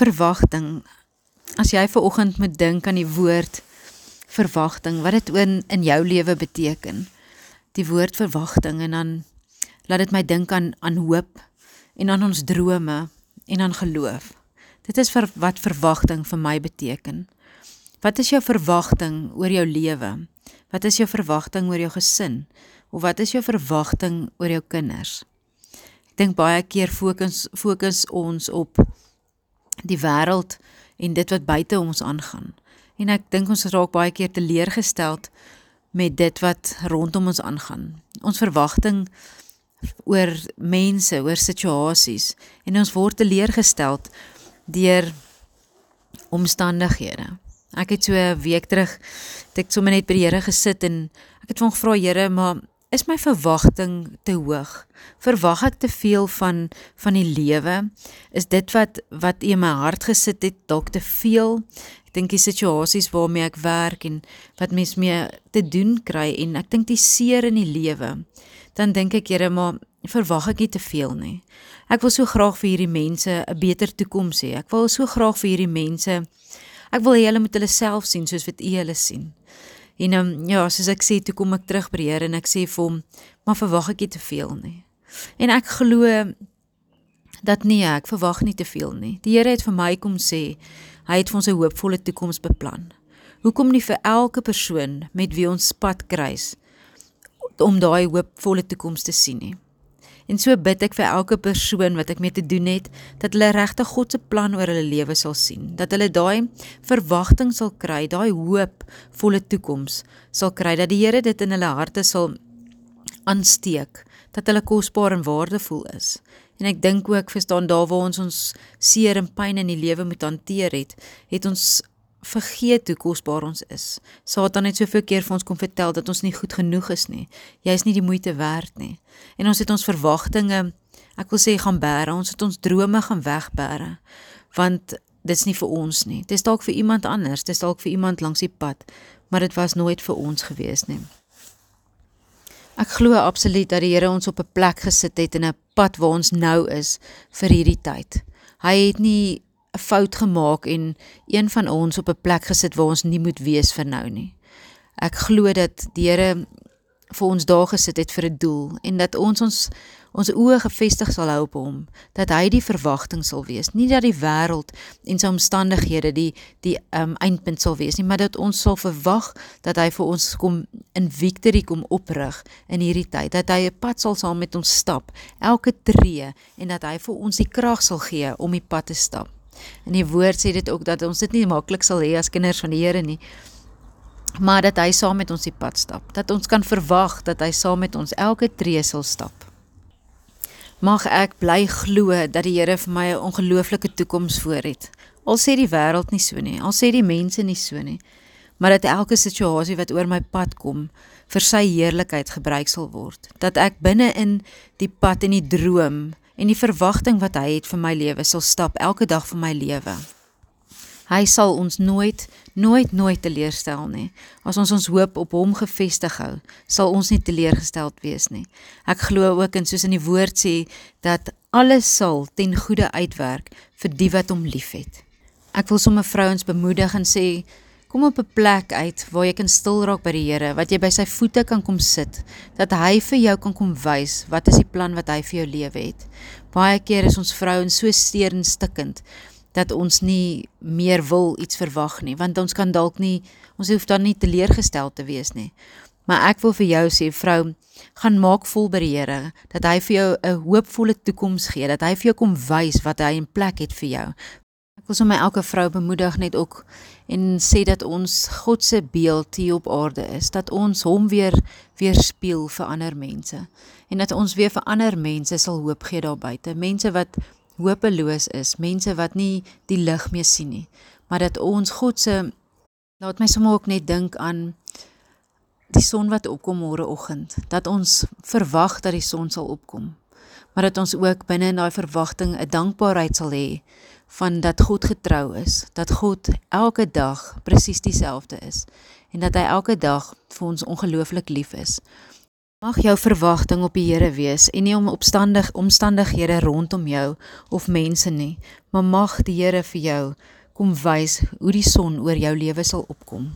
verwagting. As jy ver oggend moet dink aan die woord verwagting, wat dit in in jou lewe beteken. Die woord verwagting en dan laat dit my dink aan aan hoop en aan ons drome en aan geloof. Dit is vir wat verwagting vir my beteken. Wat is jou verwagting oor jou lewe? Wat is jou verwagting oor jou gesin? Of wat is jou verwagting oor jou kinders? Ek dink baie keer fokus fokus ons op die wêreld en dit wat buite ons aangaan. En ek dink ons raak baie keer teleurgesteld met dit wat rondom ons aangaan. Ons verwagting oor mense, oor situasies en ons word teleurgesteld deur omstandighede. Ek het so 'n week terug ek sommer net by die Here gesit en ek het hom gevra Here, maar is my verwagting te hoog? Verwag ek te veel van van die lewe? Is dit wat wat in my hart gesit het dalk te veel? Ek dink die situasies waarmee ek werk en wat mens mee te doen kry en ek dink die seer in die lewe. Dan dink ek Here, maar verwag ek nie te veel nie. Ek wil so graag vir hierdie mense 'n beter toekoms hê. Ek wil so graag vir hierdie mense ek wil hê hulle moet hulle self sien soos wat U hulle sien. En um, ja, soos ek sê, toe kom ek terug by die Here en ek sê vir hom, maar verwag ek nie te veel nie. En ek glo dat nee, ek verwag nie te veel nie. Die Here het vir my kom sê, hy het vir ons 'n hoopvolle toekoms beplan. Hoekom nie vir elke persoon met wie ons pad kruis om daai hoopvolle toekoms te sien nie? En so bid ek vir elke persoon wat ek mee te doen het, dat hulle regtig God se plan oor hulle lewe sal sien, dat hulle daai verwagting sal kry, daai hoop volle toekoms sal kry, dat die Here dit in hulle harte sal aansteek, dat hulle kosbaar en waardevol is. En ek dink ook verstaan daar waar ons ons seer en pyn in die lewe moet hanteer het, het ons vergeet hoe kosbaar ons is. Satan het soveel keer vir ons kom vertel dat ons nie goed genoeg is nie. Jy is nie die moeite werd nie. En ons het ons verwagtinge, ek wil sê gaan bære, ons het ons drome gaan wegbære. Want dit's nie vir ons nie. Dit is dalk vir iemand anders, dit is dalk vir iemand langs die pad, maar dit was nooit vir ons gewees nie. Ek glo absoluut dat die Here ons op 'n plek gesit het in 'n pad waar ons nou is vir hierdie tyd. Hy het nie 'n fout gemaak en een van ons op 'n plek gesit waar ons nie moet wees vir nou nie. Ek glo dat die Here vir ons daar gesit het vir 'n doel en dat ons ons ons oë gefestig sal hou op hom, dat hy die verwagting sal wees, nie dat die wêreld en sy omstandighede die die um, eindpunt sal wees nie, maar dat ons sal verwag dat hy vir ons kom in victory kom oprig in hierdie tyd, dat hy 'n pad sal saam met ons stap, elke tree en dat hy vir ons die krag sal gee om die pad te stap. En die woord sê dit ook dat ons dit nie maklik sal hê as kinders van die Here nie. Maar dat hy saam met ons die pad stap, dat ons kan verwag dat hy saam met ons elke tree sal stap. Mag ek bly glo dat die Here vir my 'n ongelooflike toekoms voor het. Al sê die wêreld nie so nie, al sê die mense nie so nie, maar dat elke situasie wat oor my pad kom vir sy heerlikheid gebruik sal word. Dat ek binne in die pad en die droom en die verwagting wat hy het vir my lewe sal stap elke dag van my lewe. Hy sal ons nooit, nooit, nooit teleurstel nie. As ons ons hoop op hom gefestig hou, sal ons nie teleurgesteld wees nie. Ek glo ook en soos in die woord sê dat alles sal ten goeie uitwerk vir die wat hom liefhet. Ek wil sommer vrouens bemoedig en sê Kom op 'n plek uit waar jy kan stil raak by die Here, wat jy by sy voete kan kom sit, dat hy vir jou kan kom wys wat is die plan wat hy vir jou lewe het. Baie keer is ons vrouens so steur en stikkend dat ons nie meer wil iets verwag nie, want ons kan dalk nie ons hoef dan nie teleurgestel te wees nie. Maar ek wil vir jou sê vrou, gaan maak vol by die Here dat hy vir jou 'n hoopvolle toekoms gee, dat hy vir jou kom wys wat hy in plek het vir jou, wil sommer elke vrou bemoedig net ook en sê dat ons God se beeld hier op aarde is, dat ons hom weer weerspieël vir ander mense en dat ons weer vir ander mense sal hoop gee daar buite, mense wat hopeloos is, mense wat nie die lig meer sien nie, maar dat ons God se laat my sommer ook net dink aan die son wat opkom môre oggend, dat ons verwag dat die son sal opkom, maar dat ons ook binne in daai verwagting 'n dankbaarheid sal hê van dat God getrou is, dat God elke dag presies dieselfde is en dat hy elke dag vir ons ongelooflik lief is. Mag jou verwagting op die Here wees en nie om opstandig omstandighede rondom jou of mense nie, maar mag die Here vir jou kom wys hoe die son oor jou lewe sal opkom.